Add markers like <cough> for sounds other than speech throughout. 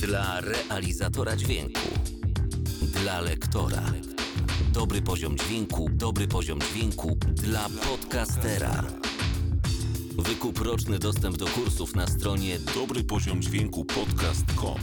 Dla realizatora dźwięku. Dla lektora. Dobry poziom dźwięku, dobry poziom dźwięku dla podcastera. Wykup roczny dostęp do kursów na stronie Dobry poziom dźwięku podcast.com.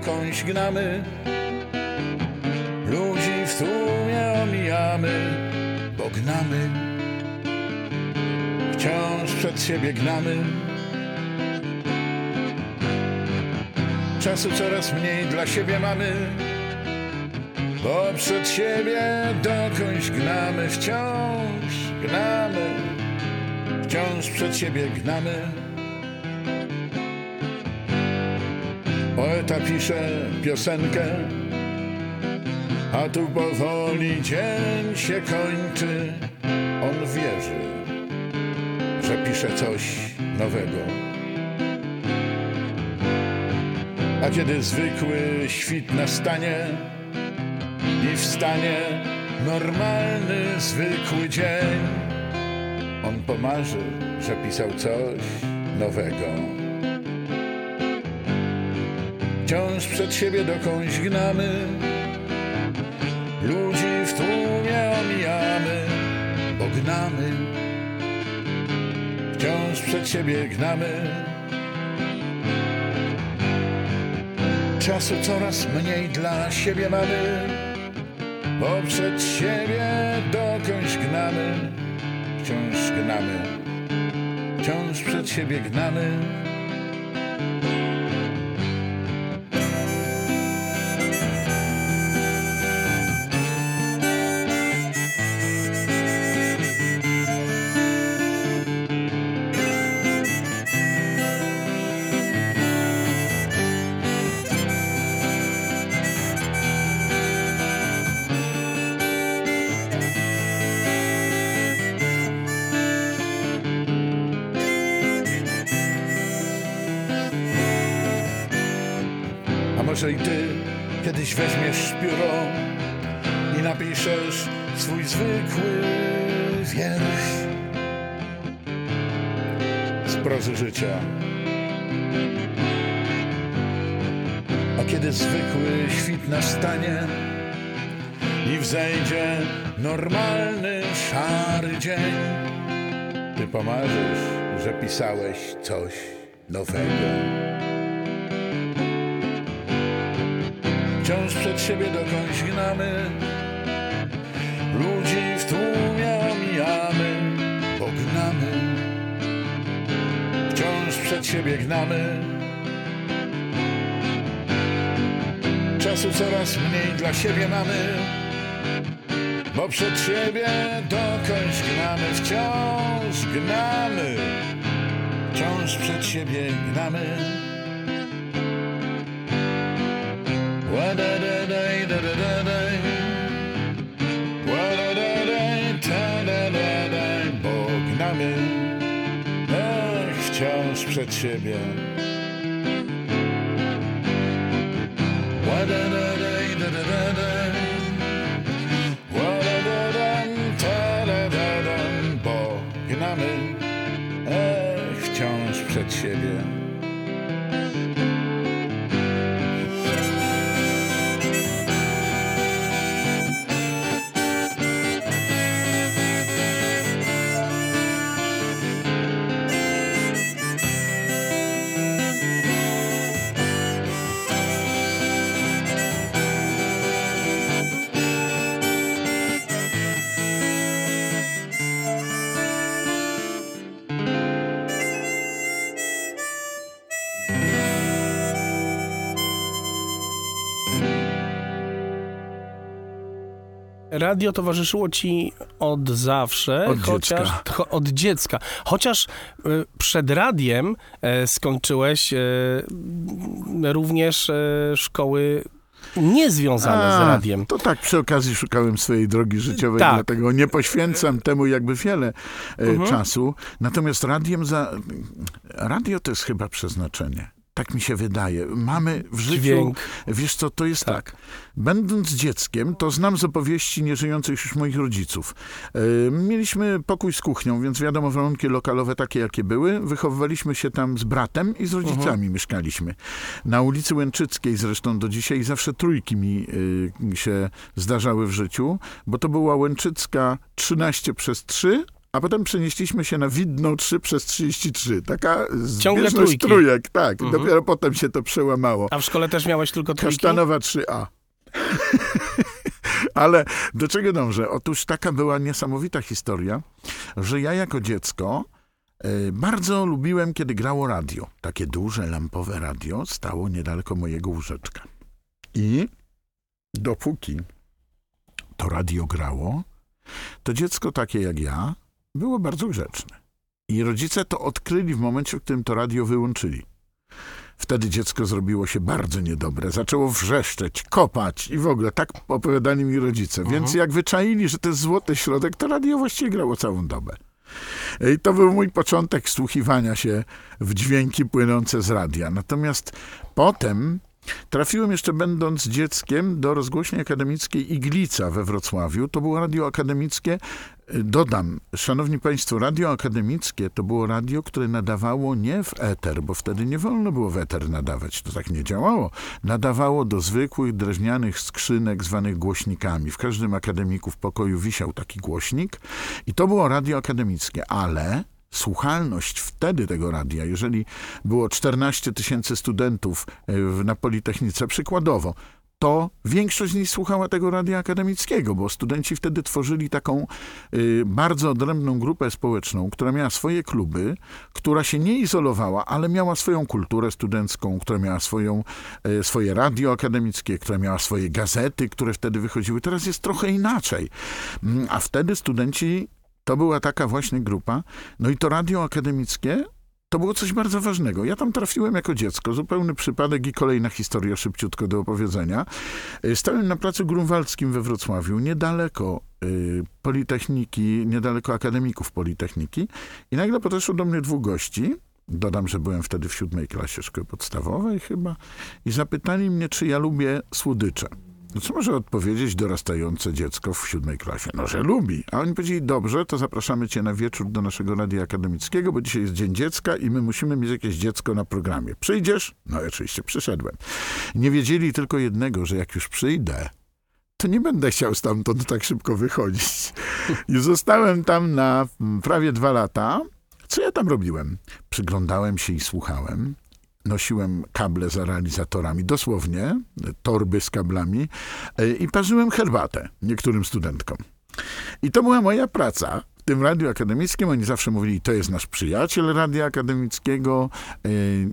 dokądś gnamy. Ludzi w tłumie omijamy Bo gnamy. Wciąż przed siebie gnamy. Czasu coraz mniej dla siebie mamy Bo przed siebie dokądś gnamy. Wciąż gnamy. Wciąż przed siebie gnamy Poeta pisze piosenkę, a tu powoli dzień się kończy. On wierzy, że pisze coś nowego. A kiedy zwykły świt nastanie i wstanie normalny, zwykły dzień, on pomarzy, że pisał coś nowego. Wciąż przed siebie dokądś gnamy. Ludzi w tłumie omijamy Bo gnamy. Wciąż przed siebie gnamy. Czasu coraz mniej dla siebie mamy Bo przed siebie dokądś gnamy. Wciąż gnamy. Wciąż przed siebie gnamy swój zwykły wiersz z prozy życia. A kiedy zwykły świt nastanie i wzejdzie normalny, szary dzień, ty pomarzysz, że pisałeś coś nowego. Wciąż przed siebie dokądś gnamy przed siebie gnamy. Czasu coraz mniej dla siebie mamy Bo przed siebie dokądś gnamy Wciąż gnamy Wciąż przed siebie gnamy przed siebie. Radio towarzyszyło ci od zawsze, Od chociaż dziecka. cho- od dziecka. Chociaż y, przed radiem e, skończyłeś m, również szkoły niezwiązane z A, radiem. To tak, przy okazji szukałem swojej drogi życiowej, Tak. dlatego nie poświęcam temu jakby wiele Mhm. czasu. Natomiast radiem za... Radio to jest chyba przeznaczenie. Tak mi się wydaje. Mamy w życiu... Dźwięk. Wiesz co, to jest tak. Tak. Będąc dzieckiem, to znam z opowieści nieżyjących już moich rodziców. E, mieliśmy pokój z kuchnią, więc wiadomo, warunki lokalowe takie, jakie były. Wychowywaliśmy się tam z bratem i z rodzicami mieszkaliśmy. Na ulicy Łęczyckiej zresztą do dzisiaj zawsze trójki mi y, się zdarzały w życiu, bo to była Łęczycka 13 przez 3, a potem przenieśliśmy się na Widną 3 przez 33. Taka Ciągle zbieżność trójki. trójek, tak. Mhm. Dopiero potem się to przełamało. A w szkole też miałeś tylko trójki? Kasztanowa 3A. <laughs> Ale do czego dążę? Otóż taka była niesamowita historia, że ja jako dziecko e, bardzo lubiłem, kiedy grało radio. Takie duże, lampowe radio stało niedaleko mojego łóżeczka. I dopóki to radio grało, to dziecko takie jak ja było bardzo grzeczne. I rodzice to odkryli w momencie, w którym to radio wyłączyli. Wtedy dziecko zrobiło się bardzo niedobre. Zaczęło wrzeszczeć, kopać i w ogóle. Tak opowiadali mi rodzice. Więc jak wyczaili, że to jest złoty środek, to radio właściwie grało całą dobę. I to był mój początek wsłuchiwania się w dźwięki płynące z radia. Natomiast potem trafiłem jeszcze będąc dzieckiem do rozgłośni akademickiej Iglica we Wrocławiu. To było radio akademickie. Dodam, szanowni państwo, radio akademickie to było radio, które nadawało nie w eter, bo wtedy nie wolno było w eter nadawać, to tak nie działało. Nadawało do zwykłych drewnianych skrzynek zwanych głośnikami. W każdym akademiku w pokoju wisiał taki głośnik i to było radio akademickie, ale słuchalność wtedy tego radia, jeżeli było 14 tysięcy studentów e, na Politechnice, przykładowo, to większość z nich słuchała tego radia akademickiego, bo studenci wtedy tworzyli taką y, bardzo odrębną grupę społeczną, która miała swoje kluby, która się nie izolowała, ale miała swoją kulturę studencką, która miała swoją, y, swoje radio akademickie, która miała swoje gazety, które wtedy wychodziły. Teraz jest trochę inaczej. Mm, A wtedy studenci to była taka właśnie grupa. No i to radio akademickie to było coś bardzo ważnego. Ja tam trafiłem jako dziecko, zupełny przypadek i kolejna historia szybciutko do opowiedzenia. Y, Stałem na placu grunwaldzkim we Wrocławiu, niedaleko y, Politechniki, niedaleko akademików Politechniki i nagle podeszło do mnie dwóch gości, dodam, że byłem wtedy w siódmej klasie szkoły podstawowej chyba, i zapytali mnie, czy ja lubię słodycze. No co może odpowiedzieć dorastające dziecko w siódmej klasie? No, że lubi. A oni powiedzieli, dobrze, to zapraszamy cię na wieczór do naszego radia akademickiego, bo dzisiaj jest Dzień Dziecka i my musimy mieć jakieś dziecko na programie. Przyjdziesz? No oczywiście przyszedłem. Nie wiedzieli tylko jednego, że jak już przyjdę, to nie będę chciał stamtąd tak szybko wychodzić. I zostałem tam na mm, prawie dwa lata. Co ja tam robiłem? Przyglądałem się i słuchałem. Nosiłem kable za realizatorami, dosłownie, torby z kablami e, i parzyłem herbatę niektórym studentkom. I to była moja praca. W tym radiu akademickim oni zawsze mówili, to jest nasz przyjaciel radia akademickiego. E,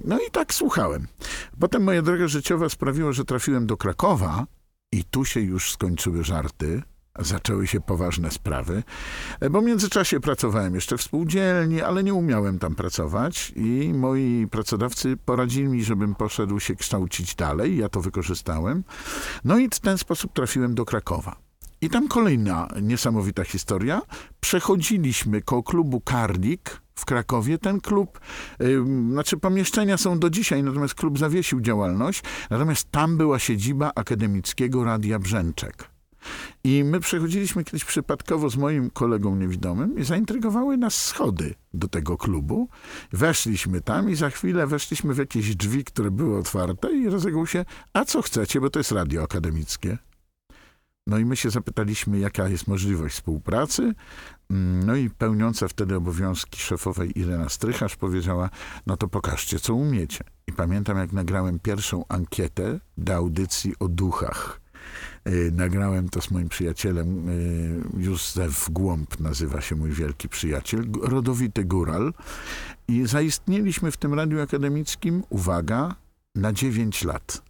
No i tak słuchałem. Potem moja droga życiowa sprawiła, że trafiłem do Krakowa i tu się już skończyły żarty. Zaczęły się poważne sprawy, e, bo w międzyczasie pracowałem jeszcze w spółdzielni, ale nie umiałem tam pracować i moi pracodawcy poradzili mi, żebym poszedł się kształcić dalej. Ja to wykorzystałem. No i w ten sposób trafiłem do Krakowa. I tam kolejna niesamowita historia. Przechodziliśmy koło klubu Karlik w Krakowie. Ten klub, y, znaczy pomieszczenia są do dzisiaj, natomiast klub zawiesił działalność. Natomiast tam była siedziba Akademickiego Radia Brzęczek. I my przechodziliśmy kiedyś przypadkowo z moim kolegą niewidomym i zaintrygowały nas schody do tego klubu. Weszliśmy tam i za chwilę weszliśmy w jakieś drzwi, które były otwarte i rozległ się, a co chcecie, bo to jest radio akademickie. No i my się zapytaliśmy, jaka jest możliwość współpracy. Mm, No i pełniąca wtedy obowiązki szefowej Irena Strycharz powiedziała, no to pokażcie, co umiecie. I pamiętam, jak nagrałem pierwszą ankietę do audycji o duchach. Yy, Nagrałem to z moim przyjacielem, yy, Józef Głąb nazywa się mój wielki przyjaciel, rodowity góral. I zaistnieliśmy w tym radiu akademickim, uwaga, na 9 lat.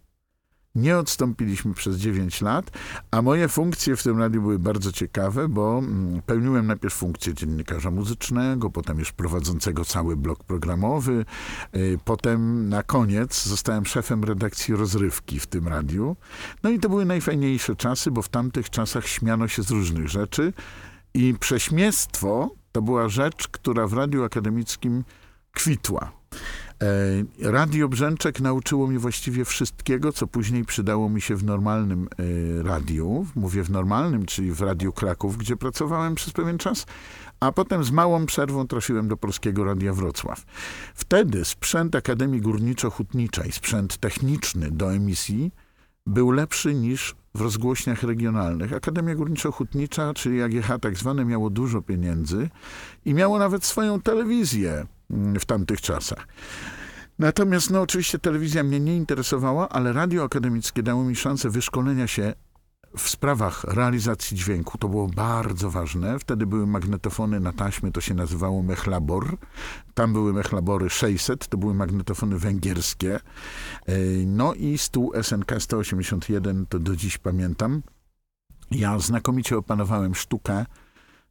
Nie odstąpiliśmy przez 9 lat, a moje funkcje w tym radiu były bardzo ciekawe, bo mm, pełniłem najpierw funkcję dziennikarza muzycznego, potem już prowadzącego cały blok programowy, y, potem na koniec zostałem szefem redakcji rozrywki w tym radiu. No i to były najfajniejsze czasy, bo w tamtych czasach śmiano się z różnych rzeczy i prześmiestwo to była rzecz, która w radiu akademickim kwitła. Radio Brzęczek nauczyło mnie właściwie wszystkiego, co później przydało mi się w normalnym e, radiu. Mówię w normalnym, czyli w Radiu Kraków, gdzie pracowałem przez pewien czas, a potem z małą przerwą trafiłem do Polskiego Radia Wrocław. Wtedy sprzęt Akademii Górniczo-Hutniczej, sprzęt techniczny do emisji był lepszy niż w rozgłośniach regionalnych. Akademia Górniczo-Hutnicza, czyli AGH tak zwane, miało dużo pieniędzy i miało nawet swoją telewizję w tamtych czasach. Natomiast, no oczywiście telewizja mnie nie interesowała, ale radio akademickie dało mi szansę wyszkolenia się w sprawach realizacji dźwięku. To było bardzo ważne. Wtedy były magnetofony na taśmy, to się nazywało Mechlabor. Tam były Mechlabory 600, to były magnetofony węgierskie. E, no i stół SNK 181, to do dziś pamiętam. Ja znakomicie opanowałem sztukę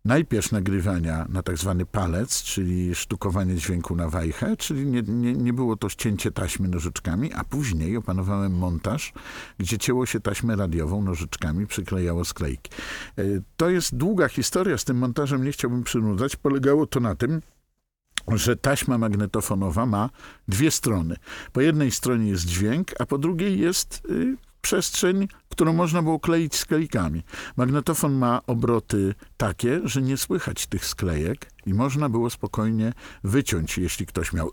najpierw nagrywania na tak zwany palec, czyli sztukowanie dźwięku na wajchę, czyli nie, nie, nie było to ścięcie taśmy nożyczkami, a później opanowałem montaż, gdzie cięło się taśmę radiową nożyczkami, przyklejało sklejki. E, to jest długa historia, z tym montażem nie chciałbym przynudzać. Polegało to na tym, że taśma magnetofonowa ma dwie strony. Po jednej stronie jest dźwięk, a po drugiej jest y, przestrzeń, którą można było kleić sklejkami. Magnetofon ma obroty takie, że nie słychać tych sklejek i można było spokojnie wyciąć, jeśli ktoś miał e,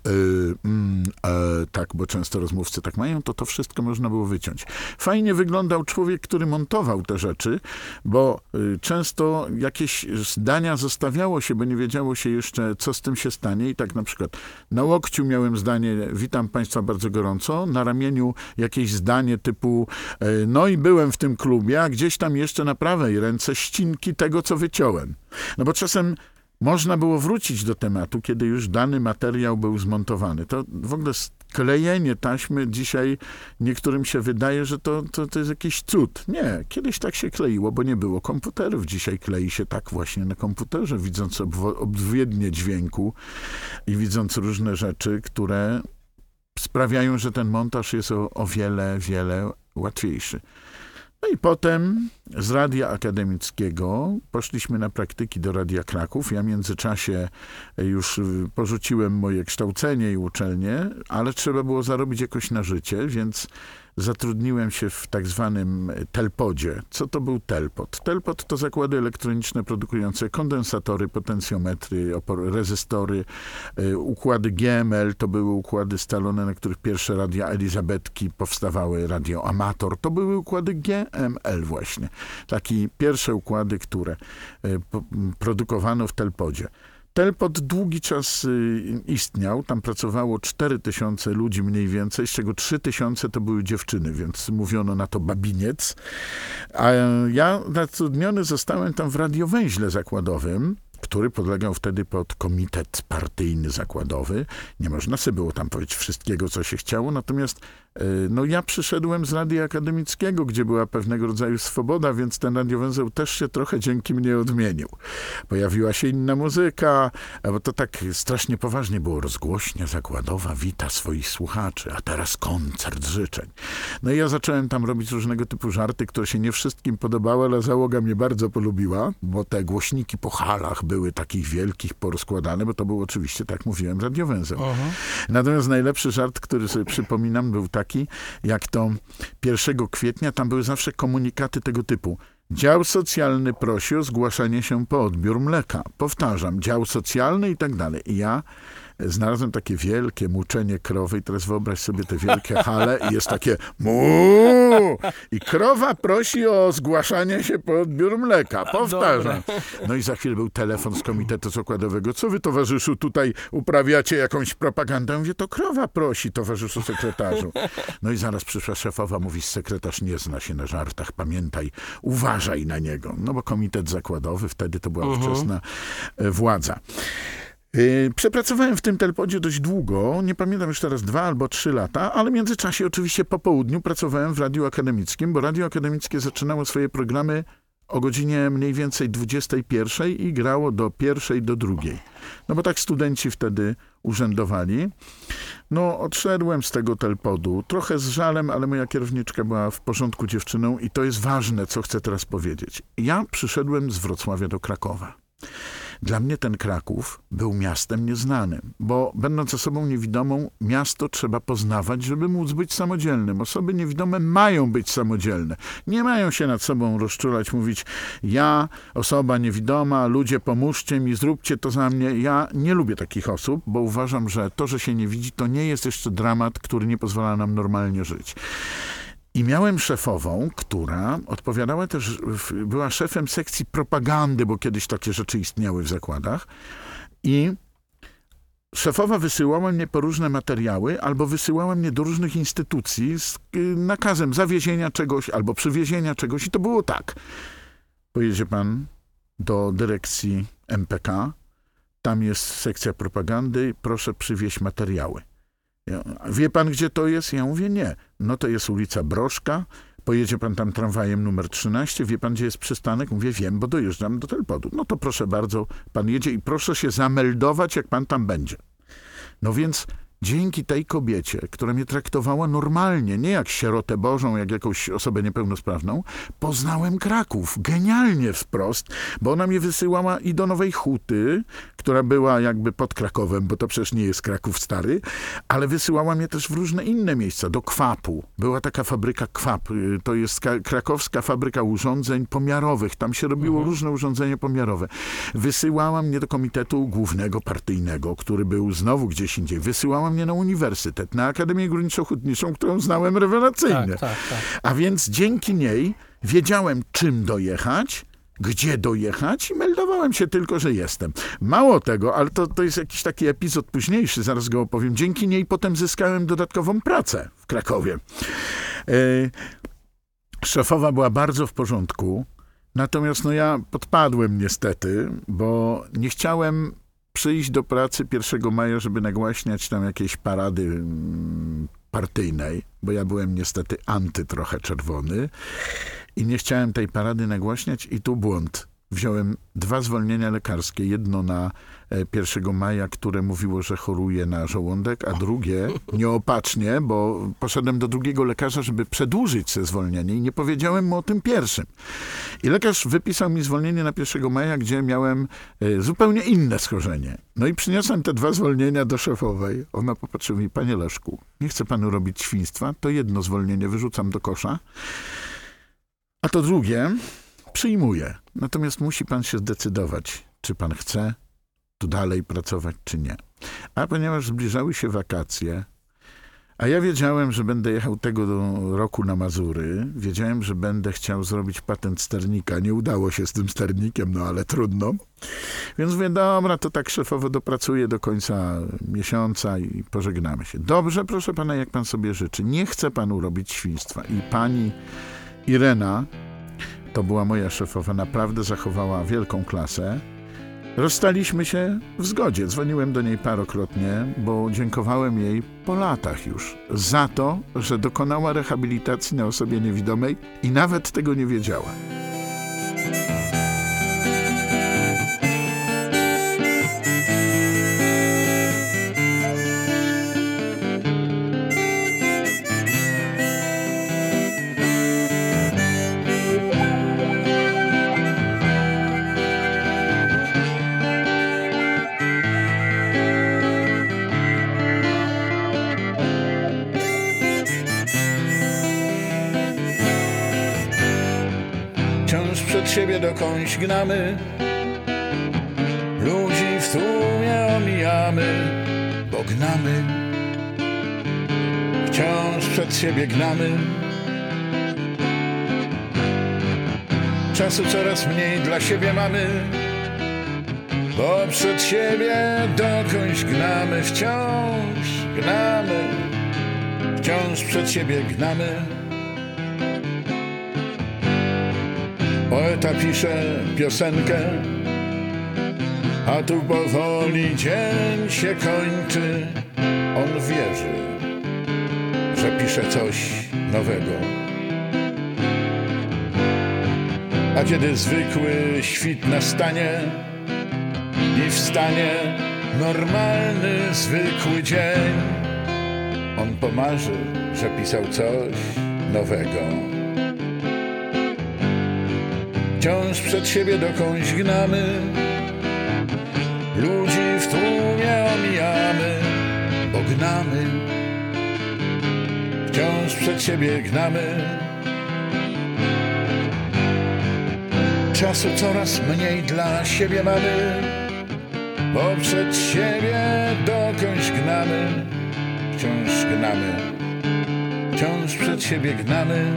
mm, e, tak, bo często rozmówcy tak mają, to to wszystko można było wyciąć. Fajnie wyglądał człowiek, który montował te rzeczy, bo y, często jakieś zdania zostawiało się, bo nie wiedziało się jeszcze, co z tym się stanie i tak na przykład na łokciu miałem zdanie, witam państwa bardzo gorąco, na ramieniu jakieś zdanie typu, e, no i byłem w tym klubie, a gdzieś tam jeszcze na prawej ręce ścinki tego, co wyciąłem. No bo czasem można było wrócić do tematu, kiedy już dany materiał był zmontowany. To w ogóle klejenie taśmy dzisiaj niektórym się wydaje, że to, to, to jest jakiś cud. Nie, kiedyś tak się kleiło, bo nie było komputerów. Dzisiaj klei się tak właśnie na komputerze, widząc obwiednie dźwięku i widząc różne rzeczy, które sprawiają, że ten montaż jest o, o wiele, wiele łatwiejszy. No i potem z Radia Akademickiego poszliśmy na praktyki do Radia Kraków. Ja w międzyczasie już porzuciłem moje kształcenie i uczelnię, ale trzeba było zarobić jakoś na życie, więc zatrudniłem się w tak zwanym telpodzie. Co to był telpod? Telpod to zakłady elektroniczne produkujące kondensatory, potencjometry, rezystory, y, układy GML, to były układy stalone, na których pierwsze radia Elizabetki powstawały, radio Amator, to były układy GML właśnie. Takie pierwsze układy, które y, produkowano w telpodzie. Telpot długi czas y, istniał, tam pracowało 4 tysiące ludzi mniej więcej, z czego 3 tysiące to były dziewczyny, więc mówiono na to babiniec. A ja zatrudniony zostałem tam w radiowęźle zakładowym, który podlegał wtedy pod komitet partyjny zakładowy. Nie można sobie było tam powiedzieć wszystkiego, co się chciało, natomiast no ja przyszedłem z radia akademickiego, gdzie była pewnego rodzaju swoboda, więc ten radiowęzeł też się trochę dzięki mnie odmienił. Pojawiła się inna muzyka, bo to tak strasznie poważnie było. Rozgłośnia zakładowa wita swoich słuchaczy, a teraz koncert życzeń. No i ja zacząłem tam robić różnego typu żarty, które się nie wszystkim podobały, ale załoga mnie bardzo polubiła, bo te głośniki po halach były takich wielkich, porozkładane, bo to był oczywiście, tak mówiłem, radiowęzeł. -huh. Natomiast najlepszy żart, który sobie przypominam, był taki, jak to 1 kwietnia, tam były zawsze komunikaty tego typu. Dział socjalny prosi o zgłaszanie się po odbiór mleka. Powtarzam, dział socjalny i tak dalej. I ja znalazłem takie wielkie muczenie krowy i teraz wyobraź sobie te wielkie <laughs> hale i jest takie mu i krowa prosi o zgłaszanie się po odbiór mleka. Powtarzam. No i za chwilę był telefon z komitetu zakładowego. Co wy towarzyszu tutaj uprawiacie jakąś propagandę? Mówię, to krowa prosi towarzyszu sekretarzu. No i zaraz przyszła szefowa, mówi, sekretarz nie zna się na żartach, pamiętaj, uważaj na niego. No bo komitet zakładowy, wtedy to była uh -huh. ówczesna e, władza. Yy, Przepracowałem w tym telpodzie dość długo, nie pamiętam już teraz dwa albo trzy lata, ale w międzyczasie oczywiście po południu pracowałem w Radiu Akademickim, bo Radio Akademickie zaczynało swoje programy o godzinie mniej więcej 21 i grało do pierwszej, do drugiej. No bo tak studenci wtedy urzędowali. No, odszedłem z tego telpodu, trochę z żalem, ale moja kierowniczka była w porządku dziewczyną i to jest ważne, co chcę teraz powiedzieć. Ja przyszedłem z Wrocławia do Krakowa. Dla mnie ten Kraków był miastem nieznanym, bo będąc osobą niewidomą, miasto trzeba poznawać, żeby móc być samodzielnym. Osoby niewidome mają być samodzielne. Nie mają się nad sobą rozczulać, mówić ja, osoba niewidoma, ludzie pomóżcie mi, zróbcie to za mnie. Ja nie lubię takich osób, bo uważam, że to, że się nie widzi, to nie jest jeszcze dramat, który nie pozwala nam normalnie żyć. I miałem szefową, która odpowiadała też, była szefem sekcji propagandy, bo kiedyś takie rzeczy istniały w zakładach. I szefowa wysyłała mnie po różne materiały, albo wysyłała mnie do różnych instytucji z y, nakazem zawiezienia czegoś albo przywiezienia czegoś. I to było tak. Pojedzie pan do dyrekcji MPK, tam jest sekcja propagandy, proszę przywieźć materiały. Wie pan, gdzie to jest? Ja mówię, nie. No to jest ulica Broszka, pojedzie pan tam tramwajem numer 13, wie pan, gdzie jest przystanek? Mówię, wiem, bo dojeżdżam do Telpodu. No to proszę bardzo, pan jedzie i proszę się zameldować, jak pan tam będzie. No więc dzięki tej kobiecie, która mnie traktowała normalnie, nie jak sierotę Bożą, jak jakąś osobę niepełnosprawną, poznałem Kraków. Genialnie wprost, bo ona mnie wysyłała i do Nowej Huty, która była jakby pod Krakowem, bo to przecież nie jest Kraków stary, ale wysyłała mnie też w różne inne miejsca, do Kwapu. Była taka fabryka Kwap, y, to jest ka- krakowska fabryka urządzeń pomiarowych, tam się robiło różne urządzenia pomiarowe. Wysyłała mnie do Komitetu Głównego Partyjnego, który był znowu gdzieś indziej. Wysyłała mnie na uniwersytet, na Akademię Górniczo-Hutniczą, którą znałem rewelacyjnie. Tak, tak, tak. A więc dzięki niej wiedziałem, czym dojechać, gdzie dojechać i meldowałem się tylko, że jestem. Mało tego, ale to, to jest jakiś taki epizod późniejszy, zaraz go opowiem. Dzięki niej potem zyskałem dodatkową pracę w Krakowie. E, szefowa była bardzo w porządku, natomiast no ja podpadłem niestety, bo nie chciałem przyjść do pracy 1 maja, żeby nagłaśniać tam jakieś parady mm, partyjnej, bo ja byłem niestety anty trochę czerwony i nie chciałem tej parady nagłaśniać i tu błąd. Wziąłem dwa zwolnienia lekarskie, jedno na e, 1 maja, które mówiło, że choruję na żołądek, a drugie <laughs> nieopatrznie, bo poszedłem do drugiego lekarza, żeby przedłużyć te zwolnienie i nie powiedziałem mu o tym pierwszym. I lekarz wypisał mi zwolnienie na 1 maja, gdzie miałem e, zupełnie inne schorzenie. No i przyniosłem te dwa zwolnienia do szefowej. Ona popatrzyła mi, panie Leszku, nie chce panu robić świństwa, to jedno zwolnienie wyrzucam do kosza, a to drugie przyjmuję. Natomiast musi pan się zdecydować, czy pan chce tu dalej pracować, czy nie. A ponieważ zbliżały się wakacje, a ja wiedziałem, że będę jechał tego roku na Mazury, wiedziałem, że będę chciał zrobić patent sternika. Nie udało się z tym sternikiem, no ale trudno. Więc mówię, dobra, to tak szefowo dopracuję do końca miesiąca i pożegnamy się. Dobrze, proszę pana, jak pan sobie życzy. Nie chce panu robić świństwa. I pani Irena, to była moja szefowa, naprawdę zachowała wielką klasę. Rozstaliśmy się w zgodzie. Dzwoniłem do niej parokrotnie, bo dziękowałem jej po latach już za to, że dokonała rehabilitacji na osobie niewidomej i nawet tego nie wiedziała. Dokądś gnamy, ludzi w tłumie omijamy, bo gnamy. Wciąż przed siebie gnamy. Czasu coraz mniej dla siebie mamy, bo przed siebie dokądś gnamy, wciąż gnamy, wciąż przed siebie gnamy. Poeta pisze piosenkę, A tu powoli dzień się kończy. On wierzy, że pisze coś nowego. A kiedy zwykły świt nastanie i wstanie normalny, zwykły dzień, on pomarzy, że pisał coś nowego. Wciąż przed siebie dokądś gnamy, ludzi w tłumie omijamy, bo gnamy. Wciąż przed siebie gnamy. Czasu coraz mniej dla siebie mamy, bo przed siebie dokądś gnamy. Wciąż gnamy, wciąż przed siebie gnamy.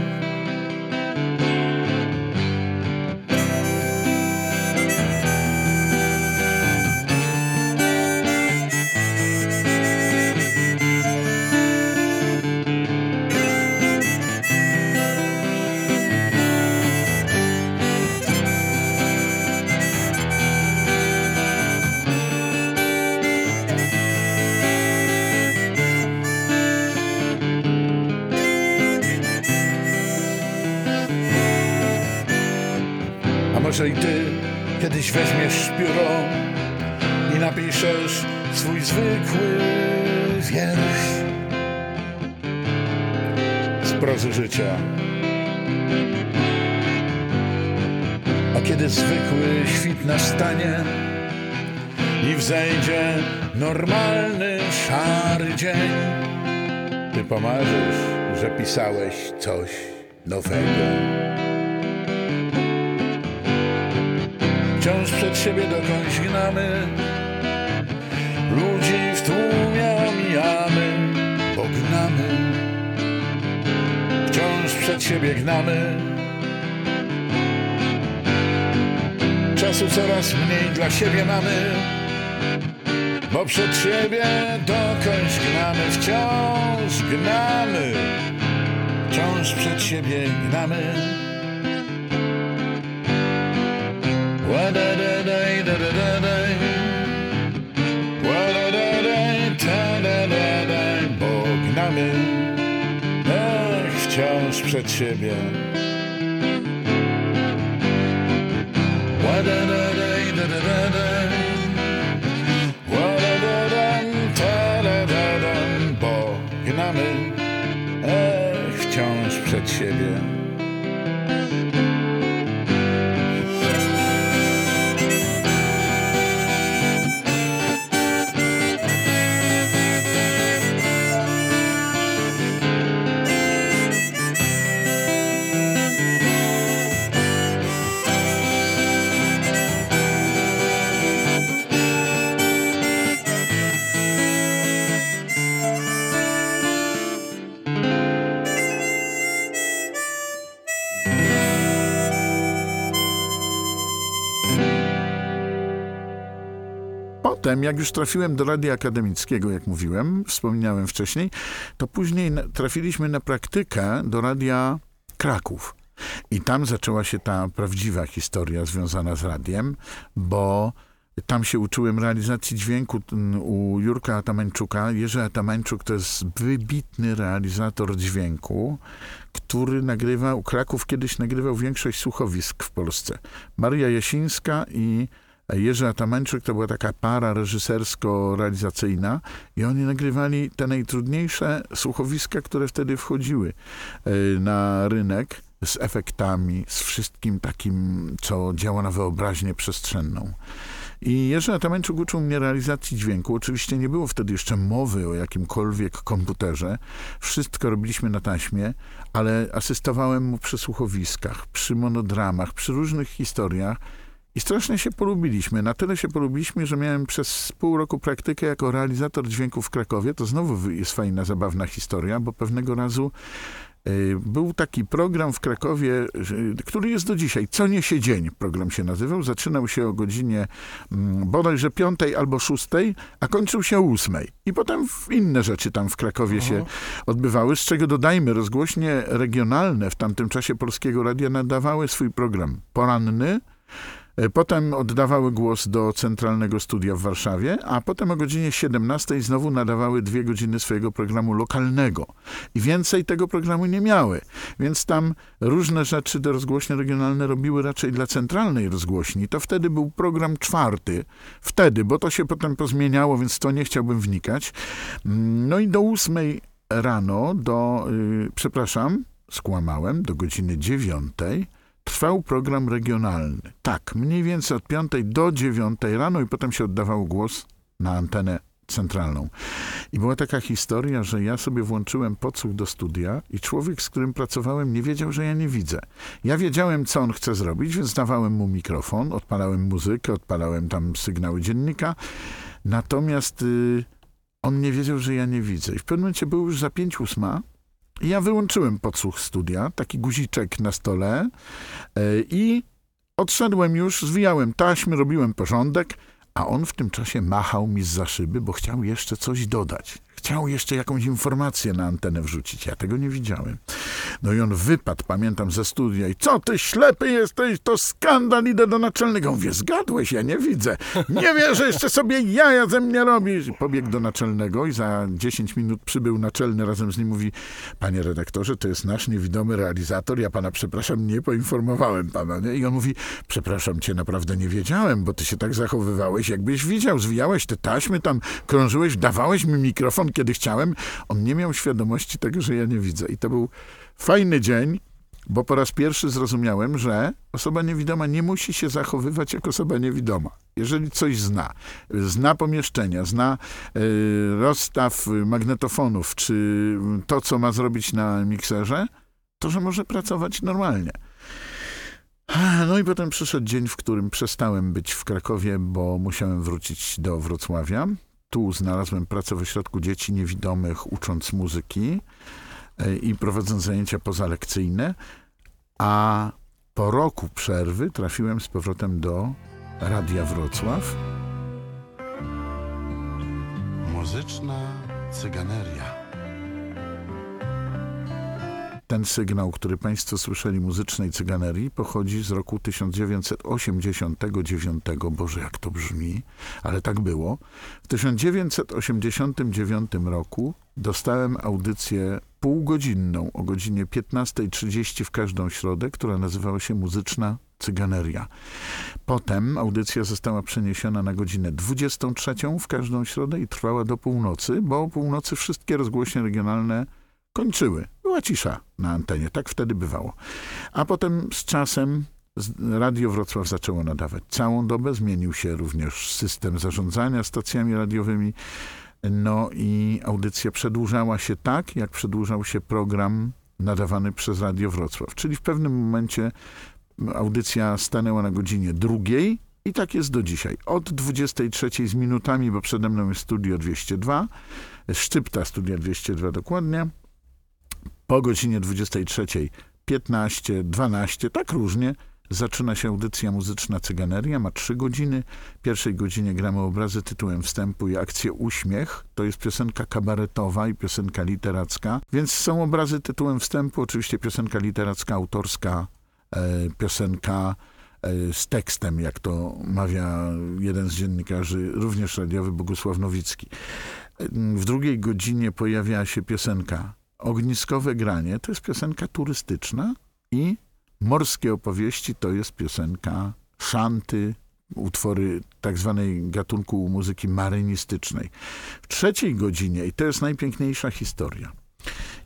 Kiedyś weźmiesz pióro i napiszesz swój zwykły wiersz z prozy życia. A kiedy zwykły świt nastanie i wzejdzie normalny, szary dzień, ty pomarzysz, że pisałeś coś nowego. Siebie dokądś gnamy. Ludzi w tłumie omijamy Pognamy. Wciąż przed siebie gnamy. Czasu coraz mniej dla siebie mamy Bo przed siebie dokądś gnamy Wciąż gnamy. Wciąż przed siebie gnamy przed siebie. Bo gnamy ach, wciąż przed siebie. Potem, jak już trafiłem do radia akademickiego, jak mówiłem, wspominałem wcześniej, to później trafiliśmy na praktykę do radia Kraków. I tam zaczęła się ta prawdziwa historia związana z radiem, bo tam się uczyłem realizacji dźwięku mm, u Jurka Atamańczuka. Jerzy Atamańczuk to jest wybitny realizator dźwięku, który nagrywał, Kraków kiedyś nagrywał większość słuchowisk w Polsce. Maria Jasińska i Jerzy Atamańczyk to była taka para reżysersko-realizacyjna i oni nagrywali te najtrudniejsze słuchowiska, które wtedy wchodziły e, na rynek z efektami, z wszystkim takim, co działa na wyobraźnię przestrzenną. I Jerzy Atamańczuk uczył mnie realizacji dźwięku. Oczywiście nie było wtedy jeszcze mowy o jakimkolwiek komputerze. Wszystko robiliśmy na taśmie, ale asystowałem mu przy słuchowiskach, przy monodramach, przy różnych historiach. I strasznie się polubiliśmy. Na tyle się polubiliśmy, że miałem przez pół roku praktykę jako realizator dźwięku w Krakowie. To znowu jest fajna, zabawna historia, bo pewnego razu y, był taki program w Krakowie, który jest do dzisiaj. Co niesie dzień program się nazywał. Zaczynał się o godzinie mm, bodajże piątej albo szóstej, a kończył się o ósmej. I potem inne rzeczy tam w Krakowie się odbywały, z czego dodajmy, rozgłośnie regionalne w tamtym czasie Polskiego Radia nadawały swój program poranny, Potem oddawały głos do Centralnego Studia w Warszawie, a potem o godzinie 17 znowu nadawały dwie godziny swojego programu lokalnego. I więcej tego programu nie miały. Więc tam różne rzeczy te rozgłośnie regionalne robiły raczej dla centralnej rozgłośni. To wtedy był program czwarty. Wtedy, bo to się potem pozmieniało, więc to nie chciałbym wnikać. Mm, No i do ósmej rano, do, y, przepraszam, skłamałem, do godziny dziewiątej trwał program regionalny. Tak, mniej więcej od 5 do 9 rano i potem się oddawał głos na antenę centralną. I była taka historia, że ja sobie włączyłem podsłuch do studia i człowiek, z którym pracowałem, nie wiedział, że ja nie widzę. Ja wiedziałem, co on chce zrobić, więc dawałem mu mikrofon, odpalałem muzykę, odpalałem tam sygnały dziennika. Natomiast y, on nie wiedział, że ja nie widzę. I w pewnym momencie był już za 5 ósma ja wyłączyłem podsłuch studia, taki guziczek na stole e, i odszedłem już, zwijałem taśmy, robiłem porządek, a on w tym czasie machał mi z szyby, bo chciał jeszcze coś dodać. Chciał jeszcze jakąś informację na antenę wrzucić. Ja tego nie widziałem. No i on wypadł, pamiętam, ze studia i co ty ślepy jesteś, to skandal, idę do naczelnego. Mówię, zgadłeś, ja nie widzę. Nie wierzę, jeszcze sobie jaja ze mnie robisz. Pobiegł do naczelnego i za 10 minut przybył naczelny razem z nim. Mówi, panie redaktorze, to jest nasz niewidomy realizator, ja pana przepraszam, nie poinformowałem pana. Nie? I on mówi, przepraszam cię, naprawdę nie wiedziałem, bo ty się tak zachowywałeś, jakbyś widział, zwijałeś te taśmy, tam krążyłeś, dawałeś mi mikrofon, kiedy chciałem. On nie miał świadomości tego, że ja nie widzę. I to był fajny dzień, bo po raz pierwszy zrozumiałem, że osoba niewidoma nie musi się zachowywać jak osoba niewidoma. Jeżeli coś zna, zna pomieszczenia, zna y, rozstaw magnetofonów, czy to, co ma zrobić na mikserze, to że może pracować normalnie. No i potem przyszedł dzień, w którym przestałem być w Krakowie, bo musiałem wrócić do Wrocławia. Tu znalazłem pracę w ośrodku dzieci niewidomych, ucząc muzyki y, i prowadząc zajęcia pozalekcyjne, a po roku przerwy trafiłem z powrotem do Radia Wrocław. Muzyczna cyganeria. Ten sygnał, który Państwo słyszeli muzycznej cyganerii, pochodzi z roku 1989. Boże, jak to brzmi, ale tak było. W 1989 roku dostałem audycję półgodzinną o godzinie 15.30 w każdą środę, która nazywała się Muzyczna Cyganeria. Potem audycja została przeniesiona na godzinę 23 w każdą środę i trwała do północy, bo o północy wszystkie rozgłośnie regionalne kończyły. Była cisza na antenie, tak wtedy bywało. A potem z czasem Radio Wrocław zaczęło nadawać całą dobę, zmienił się również system zarządzania stacjami radiowymi. No i audycja przedłużała się tak, jak przedłużał się program nadawany przez Radio Wrocław. Czyli w pewnym momencie audycja stanęła na godzinie drugiej i tak jest do dzisiaj. Od 23 z minutami, bo przede mną jest Studio 202, szczypta Studia 202 dokładnie, po godzinie 23, 15, 12, tak różnie, zaczyna się audycja muzyczna Cyganeria. Ma trzy godziny. W pierwszej godzinie gramy obrazy tytułem wstępu i akcję Uśmiech. To jest piosenka kabaretowa i piosenka literacka. Więc są obrazy tytułem wstępu. Oczywiście piosenka literacka, autorska, e, piosenka e, z tekstem, jak to mawia jeden z dziennikarzy, również radiowy Bogusław Nowicki. W drugiej godzinie pojawia się piosenka Ogniskowe granie to jest piosenka turystyczna i Morskie opowieści to jest piosenka szanty, utwory tak zwanej gatunku muzyki marynistycznej. W trzeciej godzinie, i to jest najpiękniejsza historia,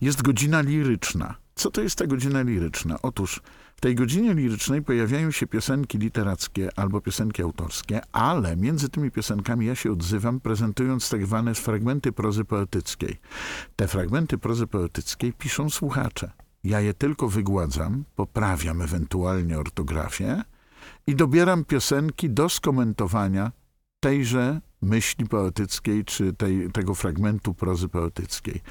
jest godzina liryczna. Co to jest ta godzina liryczna? Otóż w tej godzinie lirycznej pojawiają się piosenki literackie albo piosenki autorskie, ale między tymi piosenkami ja się odzywam, prezentując tak zwane fragmenty prozy poetyckiej. Te fragmenty prozy poetyckiej piszą słuchacze. Ja je tylko wygładzam, poprawiam ewentualnie ortografię i dobieram piosenki do skomentowania tejże myśli poetyckiej, czy tej, tego fragmentu prozy poetyckiej.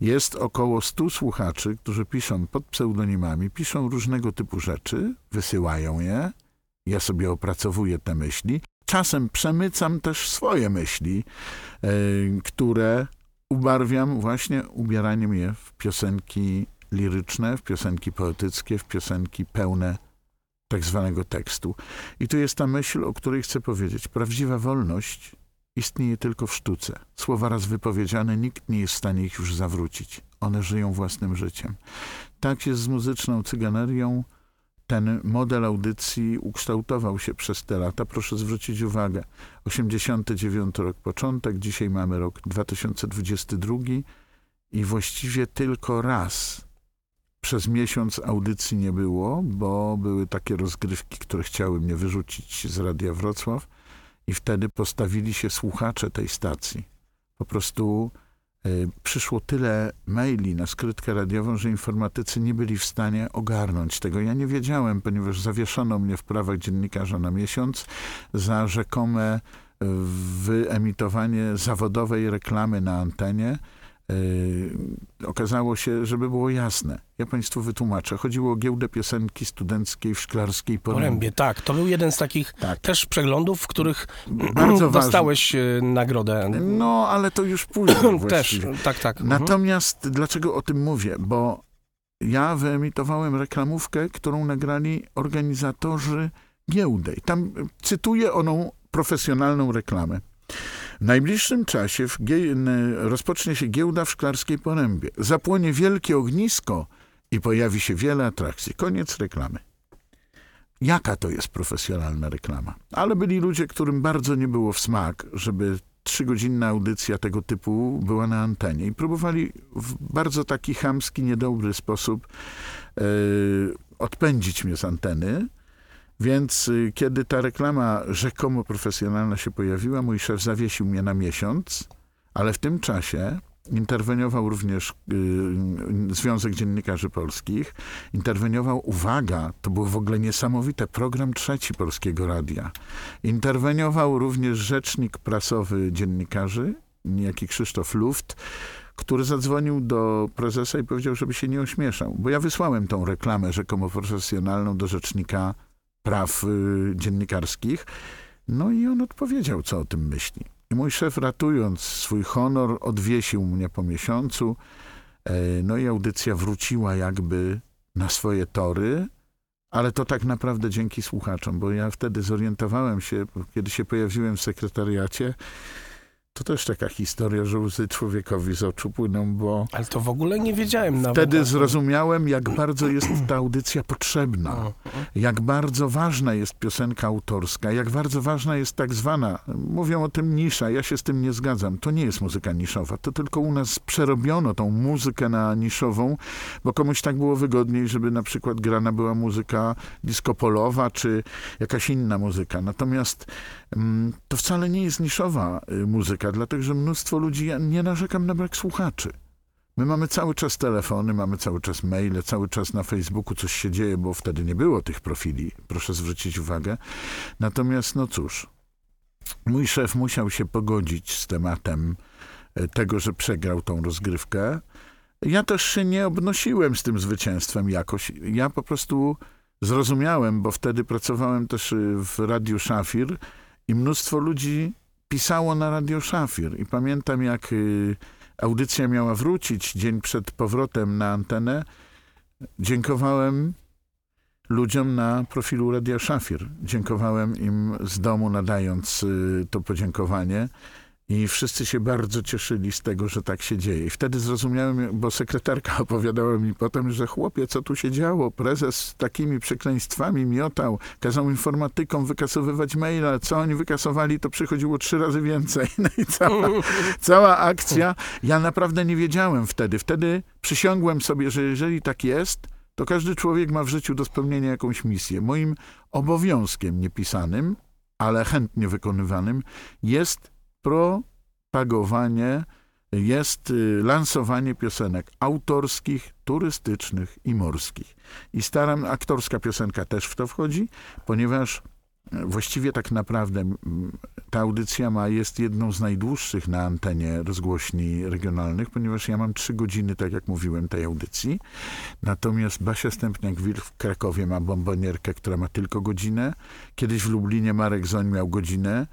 Jest około 100 słuchaczy, którzy piszą pod pseudonimami, piszą różnego typu rzeczy, wysyłają je, ja sobie opracowuję te myśli. Czasem przemycam też swoje myśli, e, które ubarwiam właśnie ubieraniem je w piosenki liryczne, w piosenki poetyckie, w piosenki pełne tak zwanego tekstu. I tu jest ta myśl, o której chcę powiedzieć. Prawdziwa wolność istnieje tylko w sztuce. Słowa raz wypowiedziane, nikt nie jest w stanie ich już zawrócić. One żyją własnym życiem. Tak jest z muzyczną cyganerią. Ten model audycji ukształtował się przez te lata. Proszę zwrócić uwagę, 89 rok początek, dzisiaj mamy rok 2022 i właściwie tylko raz przez miesiąc audycji nie było, bo były takie rozgrywki, które chciały mnie wyrzucić z Radia Wrocław i wtedy postawili się słuchacze tej stacji. Po prostu y, przyszło tyle maili na skrytkę radiową, że informatycy nie byli w stanie ogarnąć tego. Ja nie wiedziałem, ponieważ zawieszono mnie w prawach dziennikarza na miesiąc za rzekome y, wyemitowanie zawodowej reklamy na antenie okazało się, żeby było jasne. Ja państwu wytłumaczę. Chodziło o giełdę piosenki studenckiej w Szklarskiej Porębie. Porębie, tak. To był jeden z takich Tak. też przeglądów, w których Bardzo <clears throat> dostałeś e, nagrodę. No, ale to już później <clears throat> też, tak, tak. Mhm. Natomiast dlaczego o tym mówię? Bo ja wyemitowałem reklamówkę, którą nagrali organizatorzy giełdy. Tam cytuję oną profesjonalną reklamę. W najbliższym czasie w rozpocznie się giełda w Szklarskiej Porębie. Zapłonie wielkie ognisko i pojawi się wiele atrakcji. Koniec reklamy. Jaka to jest profesjonalna reklama? Ale byli ludzie, którym bardzo nie było w smak, żeby trzygodzinna audycja tego typu była na antenie. I próbowali w bardzo taki chamski, niedobry sposób e, odpędzić mnie z anteny. Więc y, kiedy ta reklama rzekomo profesjonalna się pojawiła, mój szef zawiesił mnie na miesiąc, ale w tym czasie interweniował również y, Związek Dziennikarzy Polskich, interweniował, uwaga, to było w ogóle niesamowite, program trzeci Polskiego Radia. Interweniował również rzecznik prasowy dziennikarzy, niejaki Krzysztof Luft, który zadzwonił do prezesa i powiedział, żeby się nie ośmieszał, bo ja wysłałem tą reklamę rzekomo profesjonalną do rzecznika praw y, dziennikarskich. No i on odpowiedział, co o tym myśli. I mój szef, ratując swój honor, odwiesił mnie po miesiącu. E, No i audycja wróciła jakby na swoje tory, ale to tak naprawdę dzięki słuchaczom, bo ja wtedy zorientowałem się, kiedy się pojawiłem w sekretariacie, to też taka historia, że łzy człowiekowi z oczu płyną, bo Ale to w ogóle nie wiedziałem nawet. wtedy zrozumiałem, jak bardzo jest ta audycja potrzebna O, jak bardzo ważna jest piosenka autorska, jak bardzo ważna jest tak zwana, mówią o tym nisza, ja się z tym nie zgadzam, to nie jest muzyka niszowa, to tylko u nas przerobiono tą muzykę na niszową, bo komuś tak było wygodniej, żeby na przykład grana była muzyka disco-polowa, czy jakaś inna muzyka. Natomiast mm, to wcale nie jest niszowa y, muzyka, dlatego że mnóstwo ludzi, ja nie narzekam na brak słuchaczy. My mamy cały czas telefony, mamy cały czas maile, cały czas na Facebooku coś się dzieje, bo wtedy nie było tych profili, proszę zwrócić uwagę. Natomiast, no cóż, mój szef musiał się pogodzić z tematem e, tego, że przegrał tą rozgrywkę. Ja też się nie obnosiłem z tym zwycięstwem jakoś. Ja po prostu zrozumiałem, bo wtedy pracowałem też y, w Radiu Szafir i mnóstwo ludzi pisało na Radio Szafir. I pamiętam, jak y, audycja miała wrócić dzień przed powrotem na antenę, dziękowałem ludziom na profilu Radia Szafir. Dziękowałem im z domu, nadając y, to podziękowanie. I wszyscy się bardzo cieszyli z tego, że tak się dzieje. I wtedy zrozumiałem, bo sekretarka <laughs> opowiadała mi potem, że chłopie, co tu się działo? Prezes z takimi przekleństwami miotał, kazał informatykom wykasowywać maile. Co oni wykasowali, to przychodziło trzy razy więcej. <laughs> No i cała, cała akcja. Ja naprawdę nie wiedziałem wtedy. Wtedy przysiągłem sobie, że jeżeli tak jest, to każdy człowiek ma w życiu do spełnienia jakąś misję. Moim obowiązkiem niepisanym, ale chętnie wykonywanym jest propagowanie, jest y, lansowanie piosenek autorskich, turystycznych i morskich. I staram, aktorska piosenka też w to wchodzi, ponieważ e, właściwie tak naprawdę ta audycja ma, jest jedną z najdłuższych na antenie rozgłośni regionalnych, ponieważ ja mam trzy godziny, tak jak mówiłem, tej audycji. Natomiast Basia Stępniak-Wilk w Krakowie ma bombonierkę, która ma tylko godzinę. Kiedyś w Lublinie Marek Zoń miał godzinę.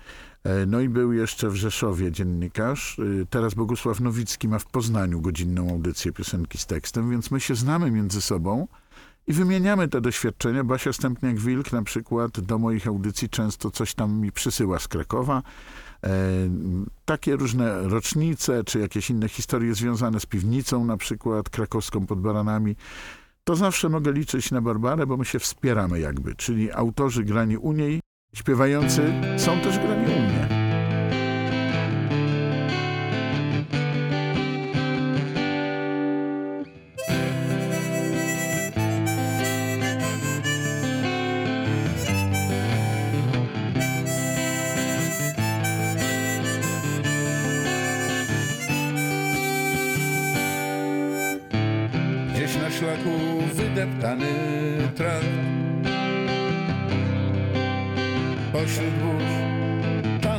E, No i był jeszcze w Rzeszowie dziennikarz. Y, Teraz Bogusław Nowicki ma w Poznaniu godzinną audycję piosenki z tekstem, więc my się znamy między sobą i wymieniamy te doświadczenia. Basia Stępniak-Wilk na przykład do moich audycji często coś tam mi przysyła z Krakowa. E, takie różne rocznice, czy jakieś inne historie związane z piwnicą, na przykład krakowską pod Baranami. To zawsze mogę liczyć na Barbarę, bo my się wspieramy jakby, czyli autorzy grani u niej, śpiewający są też grani u mnie.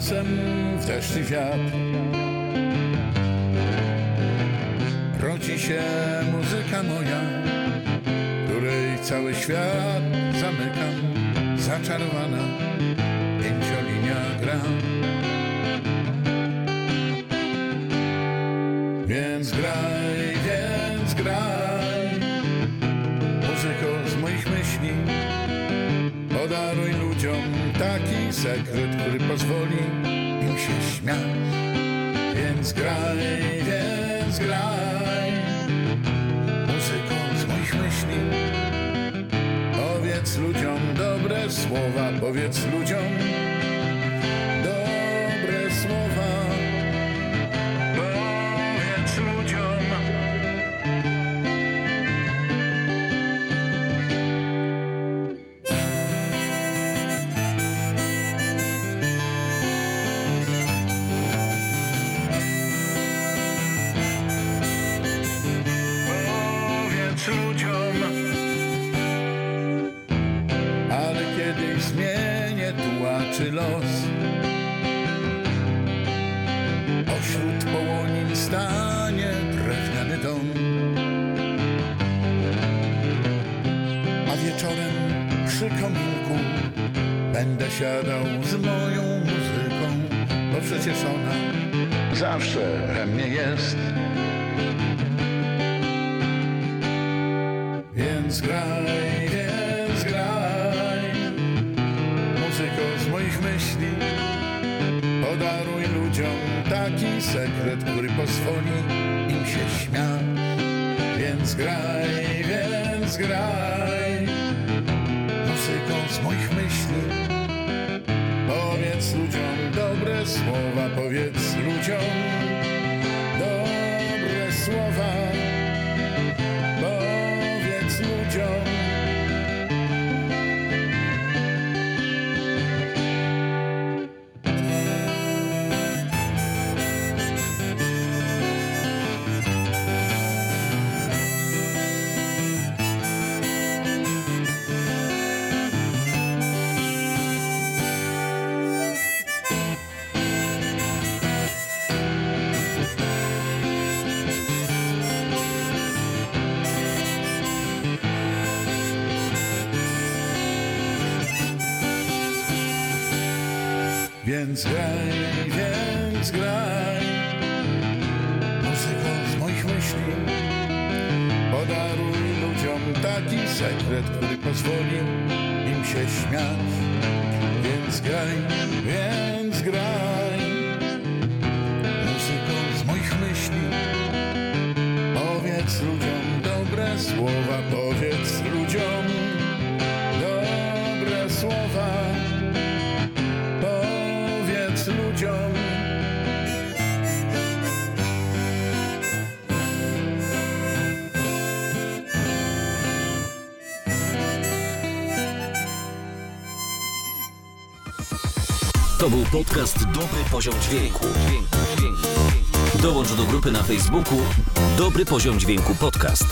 Czasem w deszcz wiatr. Rodzi się muzyka moja Której cały świat zamykam Zaczarowana Pięciolinia gra. Więc graj, więc graj. Muzyko z moich myśli Podaruj ludziom taki sekret, który pozwoli Więc graj, więc graj Muzyko z moich myśli. Powiedz ludziom dobre słowa Powiedz ludziom los. Pośród połonin stanie drewniany dom. A wieczorem przy kominku Będę siadał z moją muzyką Bo przecież ona zawsze we mnie jest. Więc graj, pozwoli im się śmiać. Więc graj, więc graj. Muzyko z moich myśli. Powiedz ludziom dobre słowa Powiedz ludziom Więc graj, więc graj. Muzyko z moich myśli. Podaruj ludziom taki sekret, który pozwoli im się śmiać. Więc graj, więc graj To był podcast Dobry Poziom Dźwięku. Dołącz do grupy na Facebooku Dobry Poziom Dźwięku Podcast.